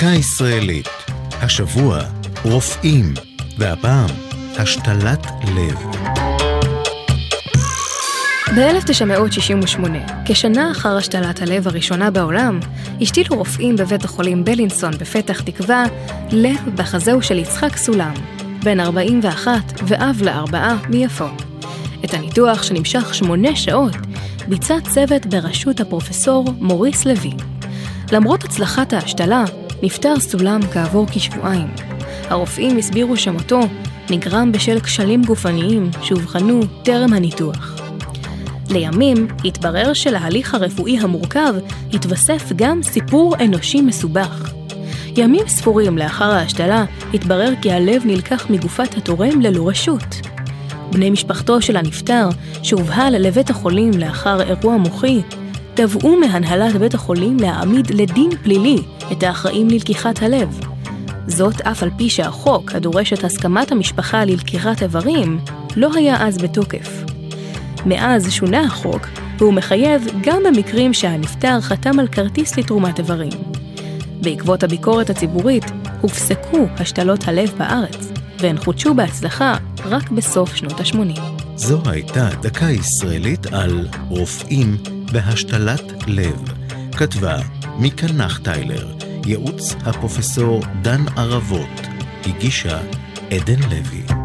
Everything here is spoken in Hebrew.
דקה ישראלית. השבוע רופאים, והפעם השתלת לב. ב-1968, כשנה אחר השתלת הלב הראשונה בעולם, השתילו רופאים בבית החולים בלינסון בפתח תקווה לב בחזהו של יצחק סולם, בן 41 ואב לארבעה מיפו. את הניתוח שנמשך שמונה שעות ביצע צוות בראשות הפרופסור מוריס לוי. למרות הצלחת ההשתלה, נפטר סולם כעבור כשבועיים. הרופאים הסבירו שמותו נגרם בשל כשלים גופניים שאובחנו טרם הניתוח. לימים התברר שלהליך הרפואי המורכב התווסף גם סיפור אנושי מסובך. ימים ספורים לאחר ההשתלה התברר כי הלב נלקח מגופת התורם ללא רשות. בני משפחתו של הנפטר, שהובהל לבית החולים לאחר אירוע מוחי, תבעו מהנהלת בית החולים להעמיד לדין פלילי את האחראים ללקיחת הלב. זאת אף על פי שהחוק, הדורש את הסכמת המשפחה ללקיחת איברים, לא היה אז בתוקף. מאז שונה החוק, והוא מחייב גם במקרים שהנפטר חתם על כרטיס לתרומת איברים. בעקבות הביקורת הציבורית, הופסקו השתלות הלב בארץ, והן חודשו בהצלחה רק בסוף שנות ה-80. זו הייתה דקה ישראלית על רופאים בהשתלת לב. כתבה מיקה נחטיילר, ייעוץ הפרופסור דן ערבות, הגישה עדן לוי.